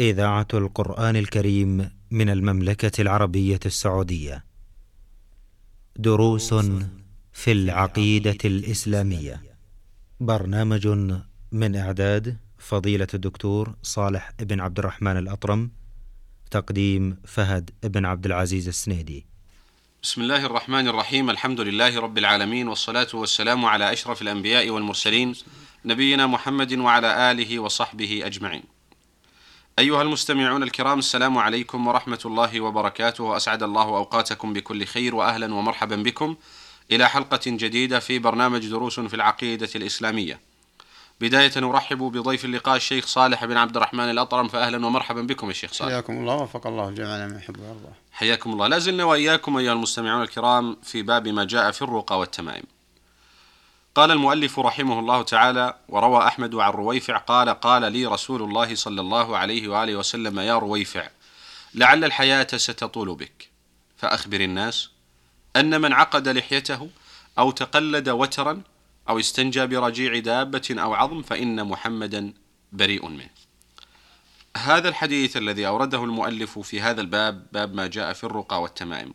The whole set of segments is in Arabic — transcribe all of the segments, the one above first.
إذاعة القرآن الكريم من المملكة العربية السعودية. دروس في العقيدة الإسلامية. برنامج من إعداد فضيلة الدكتور صالح بن عبد الرحمن الأطرم. تقديم فهد بن عبد العزيز السنيدي. بسم الله الرحمن الرحيم الحمد لله رب العالمين والصلاة والسلام على أشرف الأنبياء والمرسلين نبينا محمد وعلى آله وصحبه أجمعين. أيها المستمعون الكرام السلام عليكم ورحمة الله وبركاته وأسعد الله أوقاتكم بكل خير وأهلا ومرحبا بكم إلى حلقة جديدة في برنامج دروس في العقيدة الإسلامية. بداية نرحب بضيف اللقاء الشيخ صالح بن عبد الرحمن الأطرم فأهلا ومرحبا بكم يا شيخ صالح. حياكم الله وفق الله جميعا ما يحب ويرضى. حياكم الله لا زلنا وإياكم أيها المستمعون الكرام في باب ما جاء في الرقى والتمائم قال المؤلف رحمه الله تعالى وروى أحمد عن رويفع قال قال لي رسول الله صلى الله عليه وآله وسلم يا رويفع لعل الحياة ستطول بك فأخبر الناس أن من عقد لحيته أو تقلد وترا أو استنجى برجيع دابة أو عظم فإن محمدا بريء منه. هذا الحديث الذي أورده المؤلف في هذا الباب باب ما جاء في الرقى والتمائم.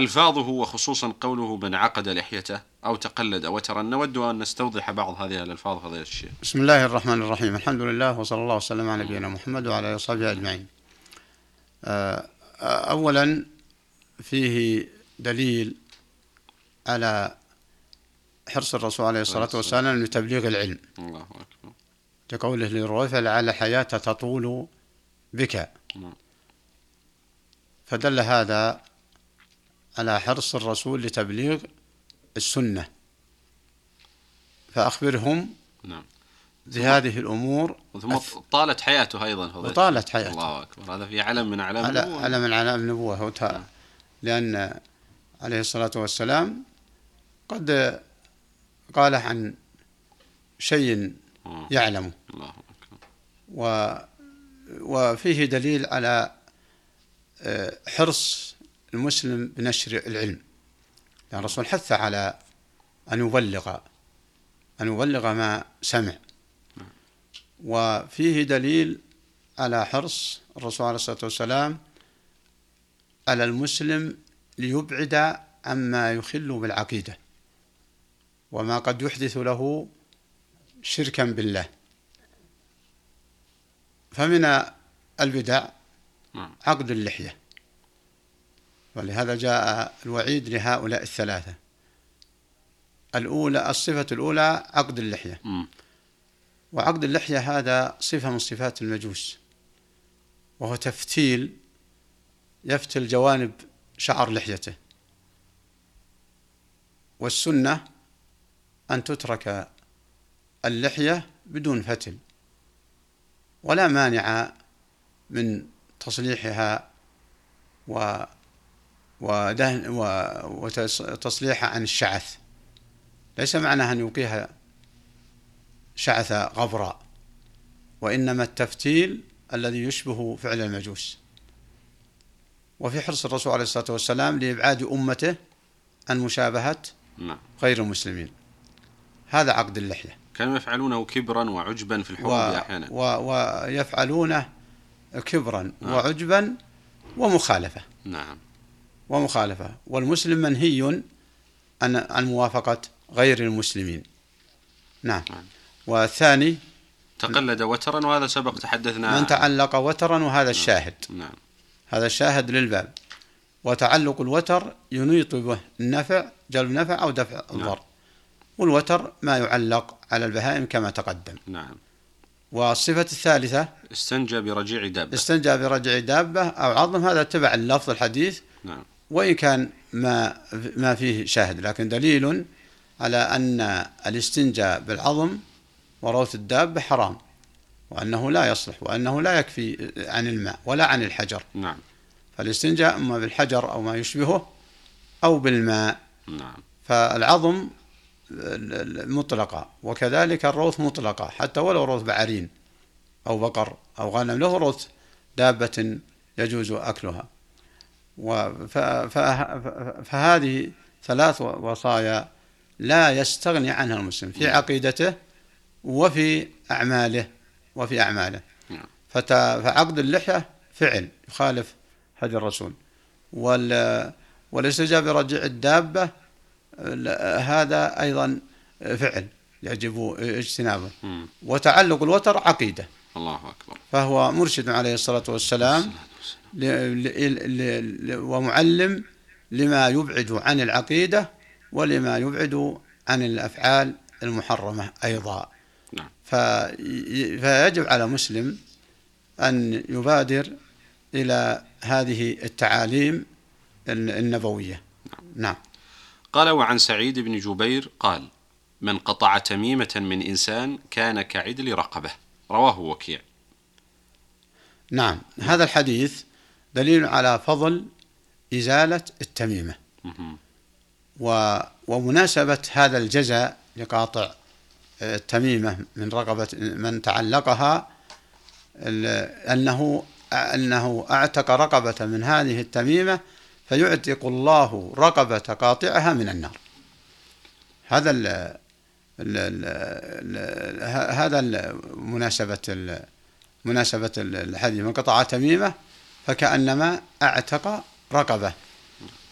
ألفاظه وخصوصا قوله من عقد لحيته أو تقلد وترا نود أن نستوضح بعض هذه الألفاظ فضيلة الشيخ بسم الله الرحمن الرحيم. الحمد لله وصلى الله وسلم على نبينا محمد وعلى آله وصحبه أجمعين. آه، اولا فيه دليل على حرص الرسول عليه الصلاة والسلام لتبليغ العلم. الله أكبر. كقوله للرويفع لعل حياة تطول بك. نعم. فدل هذا على حرص الرسول لتبليغ السنة. فأخبرهم نعم. بهذه الأمور ثم طالت حياته أيضا فضيلة وطالت حياته. الله أكبر. هذا في علم من أعلام النبوة. على من علام النبوة. وت- لأن عليه الصلاة والسلام قد قال عن شيء آه. يعلمه. الله أكبر. و وفيه دليل على آه، حرص المسلم بنشر العلم. لأن الرسول حث على أن يبلغ أن يبلغ ما سمع. وفيه دليل على حرص الرسول عليه الصلاة والسلام على المسلم ليبعد عما يخل بالعقيدة. وما قد يحدث له شركا بالله. فمن البدع نعم. عقد اللحية. ولهذا جاء الوعيد لهؤلاء الثلاثة. الأولى الصفة الأولى عقد اللحية. مم. وعقد اللحية هذا صفة من صفات المجوس. وهو تفتيل يفتل جوانب شعر لحيته. والسنة أن تترك اللحية بدون فتل. ولا مانع من تصليحها و ودهن وتصليحها عن الشعث. ليس معناها أن يوقيها شعث غبراء وإنما التفتيل الذي يشبه فعل المجوس. وفي حرص الرسول عليه الصلاة والسلام لإبعاد أمته عن مشابهة نعم. غير المسلمين. هذا عقد اللحية. كانوا يفعلونه كبرا وعجبا في الحب و... أحيانا. و... ويفعلونه كبرا نعم. وعجبا ومخالفة. نعم. ومخالفة. والمسلم منهي عن عن موافقة غير المسلمين. نعم. نعم. والثاني تقلد وترا وهذا سبق تحدثنا. من تعلق وترا وهذا الشاهد. نعم. هذا الشاهد للباب. وتعلق الوتر ينيط به النفع جلب نفع أو دفع الضر. والوتر ما يعلق على البهائم كما تقدم. نعم. والصفة الثالثة استنجى برجيع دابة. استنجى برجع دابة أو عظم هذا تبع اللفظ الحديث. نعم. وإن كان ما ما فيه شاهد لكن دليل على أن الاستنجاء بالعظم وروث الدابة حرام وأنه لا يصلح وأنه لا يكفي عن الماء ولا عن الحجر. نعم. فالاستنجاء إما بالحجر أو ما يشبهه أو بالماء. نعم. فالعظم مطلقة وكذلك الروث مطلقة حتى ولو روث بعرين أو بقر أو غنم له روث دابة يجوز أكلها. فهذه ثلاث وصايا لا يستغني عنها المسلم في عقيدته وفي أعماله وفي أعماله. نعم. فعقد اللحية فعل يخالف هدي الرسول. وال والاستجابة برجع الدابة هذا أيضا فعل يجب اجتنابه. وتعلق الوتر عقيدة. الله أكبر. فهو مرشد عليه الصلاة والسلام ومعلم لما يبعد عن العقيدة ولما يبعد عن الأفعال المحرمة أيضا. نعم. فيجب على مسلم أن يبادر إلى هذه التعاليم النبوية. نعم. نعم. قال وعن سعيد بن جبير قال من قطع تميمة من إنسان كان كعدل رقبة. رواه وكيع. نعم هذا الحديث دليل على فضل إزالة التميمة. و ومناسبة هذا الجزاء لقاطع التميمة من رقبة من تعلقها أنه أنه أعتق رقبة من هذه التميمة فيعتق الله رقبة قاطعها من النار. هذا ال ال ال هذا مناسبة مناسبة الحديث من قطع تميمة فكأنما أعتق رقبة.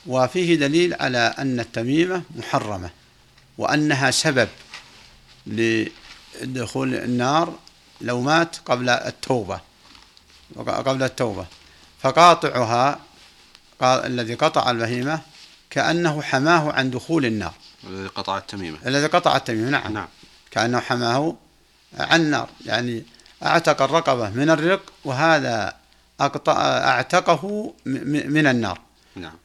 وفيه دليل على أن التميمة محرمة وأنها سبب لدخول النار لو مات قبل التوبة قبل التوبة. فقاطعها الذي قطع البهيمة كأنه حماه عن دخول النار. الذي قطع التميمة. الذي قطع التميمة نعم, نعم. كأنه حماه عن النار. يعني أعتق الرقبة من الرق وهذا أعتقه من النار. نعم.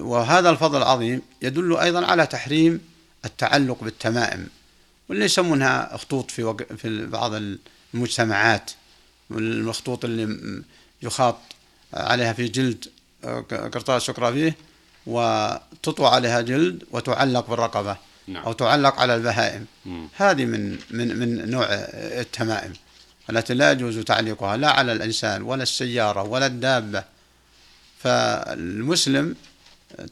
وهذا الفضل العظيم يدل أيضا على تحريم التعلق بالتمائم واللي يسمونها خطوط في وق... في بعض المجتمعات الخطوط اللي يخاط عليها في جلد قرطاس شكرا فيه وتطوى عليها جلد وتعلق بالرقبة. نعم. أو تعلق على البهائم. مم. هذه من من من نوع التمائم التي لا يجوز تعليقها لا على الإنسان ولا السيارة ولا الدابة. فالمسلم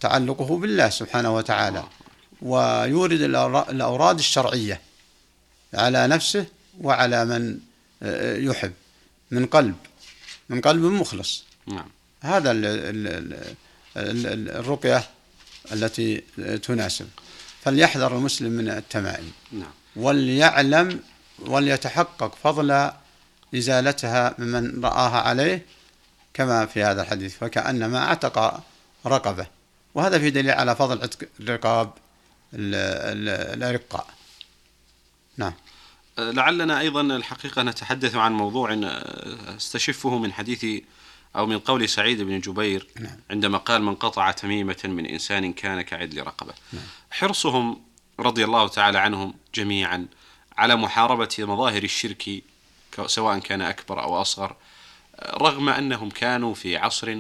تعلقه بالله سبحانه وتعالى ويورد الأوراد الشرعية على نفسه وعلى من يحب. من قلب. من قلب مخلص. نعم. هذا الرقية التي تناسب. فليحذر المسلم من التمائم. نعم. وليعلم وليتحقق فضل إزالتها ممن رآها عليه كما في هذا الحديث فكأنما أعتق رقبة. وهذا في دليل على فضل عتق الرقاب الأرقاء. نعم. لعلنا أيضا الحقيقة نتحدث عن موضوع استشفه من حديث أو من قول سعيد بن جبير نعم. عندما قال من قطع تميمة من إنسان كان كعدل رقبة نعم. حرصهم رضي الله تعالى عنهم جميعا على محاربة مظاهر الشرك سواء كان أكبر أو أصغر رغم أنهم كانوا في عصر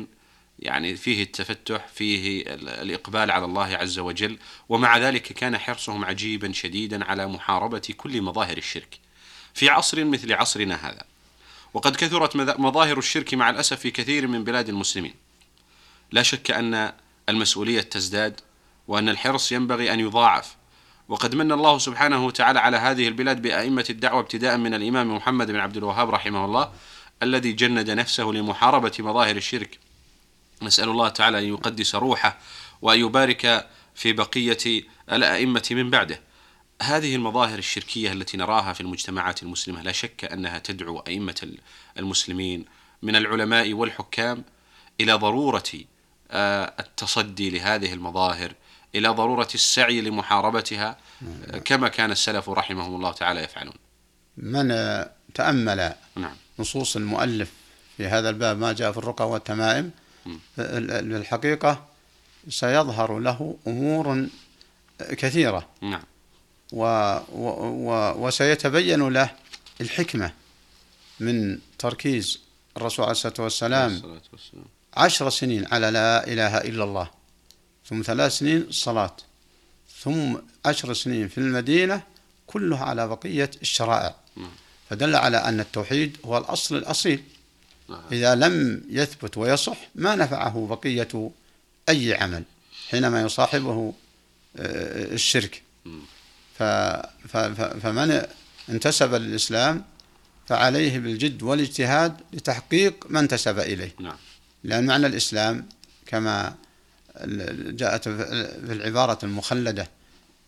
يعني فيه التفتح فيه الإقبال على الله عز وجل ومع ذلك كان حرصهم عجيبا شديدا على محاربة كل مظاهر الشرك في عصر مثل عصرنا هذا وقد كثرت مظاهر الشرك مع الأسف في كثير من بلاد المسلمين. لا شك أن المسؤولية تزداد وأن الحرص ينبغي أن يضاعف. وقد من الله سبحانه وتعالى على هذه البلاد بأئمة الدعوة ابتداء من الإمام محمد بن عبد الوهاب رحمه الله الذي جند نفسه لمحاربة مظاهر الشرك. نسأل الله تعالى أن يقدس روحه وأن يبارك في بقية الأئمة من بعده. هذه المظاهر الشركية التي نراها في المجتمعات المسلمة لا شك أنها تدعو أئمة المسلمين من العلماء والحكام إلى ضرورة آه، التصدي لهذه المظاهر إلى ضرورة السعي لمحاربتها كما كان السلف رحمهم الله تعالى يفعلون. من تأمل نعم. نصوص المؤلف في هذا الباب ما جاء في الرقى والتمائم بالحقيقة سيظهر له أمور كثيرة. نعم. و و و وسيتبين له الحكمة من تركيز الرسول عليه الصلاة والسلام عشر سنين على لا إله إلا الله ثم ثلاث سنين صلاة ثم عشر سنين في المدينة كلها على بقية الشرائع. نعم. فدل على أن التوحيد هو الأصل الأصيل. نعم. إذا لم يثبت ويصح ما نفعه بقية أي عمل حينما يصاحبه آه، الشرك. فمن انتسب للإسلام فعليه بالجد والاجتهاد لتحقيق ما انتسب إليه. نعم. لأن معنى الإسلام كما جاءت في العبارة المخلدة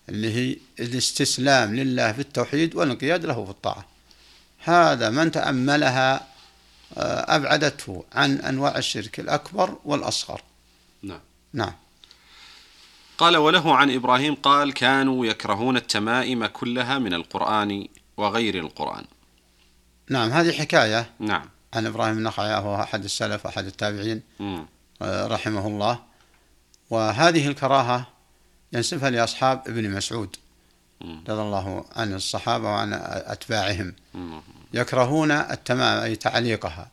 اللي هي الاستسلام لله في التوحيد والانقياد له في الطاعة. هذا من تأملها آه، أبعدته عن أنواع الشرك الأكبر والأصغر. نعم. نعم. قال وله عن إبراهيم قال كانوا يكرهون التمائم كلها من القرآن وغير القرآن. نعم هذه حكاية نعم. عن إبراهيم النخعي وهو أحد السلف أحد التابعين. مم. آه، رحمه الله. وهذه الكراهة ينسبها لأصحاب ابن مسعود. رضي الله عن الصحابة وعن أتباعهم. مم. يكرهون التمام أي تعليقها.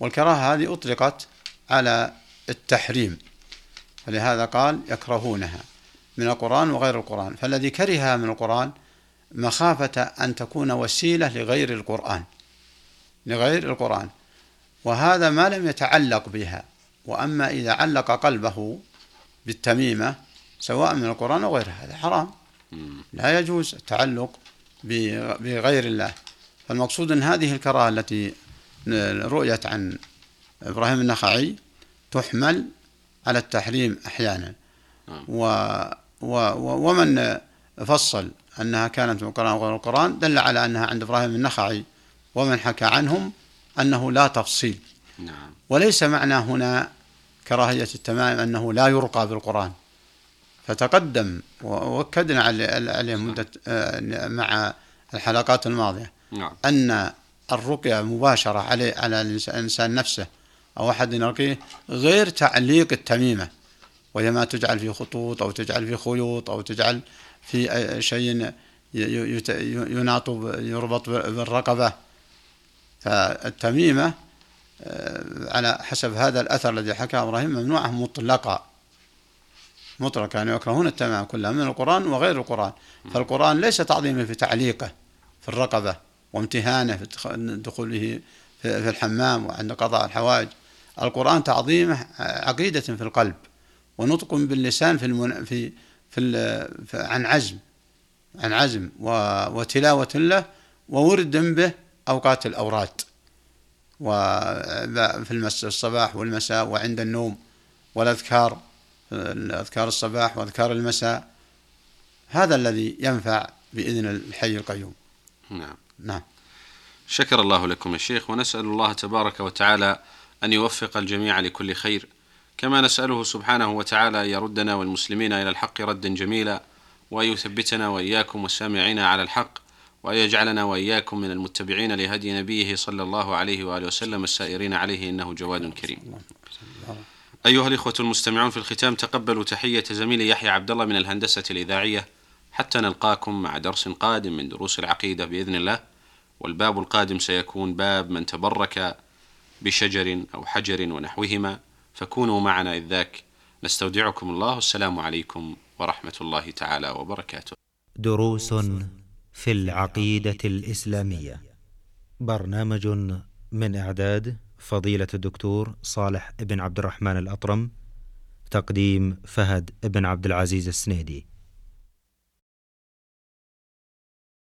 والكراهة هذه أطلقت على التحريم. فلهذا قال يكرهونها من القرآن وغير القرآن. فالذي كرهها من القرآن مخافة أن تكون وسيلة لغير القرآن لغير القرآن. وهذا ما لم يتعلق بها. وأما إذا علق قلبه بالتميمة سواء من القرآن أو غيره هذا حرام. لا يجوز التعلق بغير الله. فالمقصود أن هذه الكراهة التي رؤيت عن إبراهيم النخعي تحمل على التحريم أحيانا. نعم. و و و ومن فصل أنها كانت من القرآن وغير القرآن دل على أنها عند إبراهيم النخعي ومن حكى عنهم أنه لا تفصيل. نعم. وليس معنى هنا كراهية التمام أنه لا يرقى بالقرآن فتقدم وأكدنا عليه عليه مدة آه، مع الحلقات الماضية نعم. أن الرقية مباشرة عليه على الإنسان نفسه أو أحد يرقيه غير تعليق التميمة وهي ما تجعل في خطوط أو تجعل في خيوط أو تجعل في شيء يناط يربط بالرقبة. فالتميمة آه، على حسب هذا الأثر الذي حكاه إبراهيم ممنوعة مطلقا مطلقا يعني يكرهون التمام كلها من القرآن وغير القرآن. فالقرآن ليس تعظيما في تعليقه في الرقبة وامتهانه في دخ- دخوله في الحمام وعند قضاء الحوائج. القرآن تعظيمه عقيدة في القلب ونطق باللسان في المن... في في, ال... في عن عزم عن عزم و... وتلاوة له وورد به أوقات الأوراد وفي المس... الصباح والمساء وعند النوم والأذكار أذكار الصباح وأذكار المساء. هذا الذي ينفع بإذن الحي القيوم. نعم. نعم. شكر الله لكم يا شيخ ونسأل الله تبارك وتعالى أن يوفق الجميع لكل خير. كما نسأله سبحانه وتعالى أن يردنا والمسلمين إلى الحق ردا جميلا وأن يثبتنا وإياكم والسامعين على الحق وأن يجعلنا وإياكم من المتبعين لهدي نبيه صلى الله عليه وآله وسلم السائرين عليه إنه جواد كريم. أيها الإخوة المستمعون في الختام تقبلوا تحية زميلي يحيى عبد الله من الهندسة الإذاعية. حتى نلقاكم مع درس قادم من دروس العقيدة بإذن الله والباب القادم سيكون باب من تبرك بشجر أو حجر ونحوهما فكونوا معنا إذ ذاك. نستودعكم الله. والسلام عليكم ورحمة الله تعالى وبركاته. دروس في العقيدة الإسلامية. برنامج من إعداد فضيلة الدكتور صالح بن عبد الرحمن الأطرم تقديم فهد بن عبد العزيز السنيدي.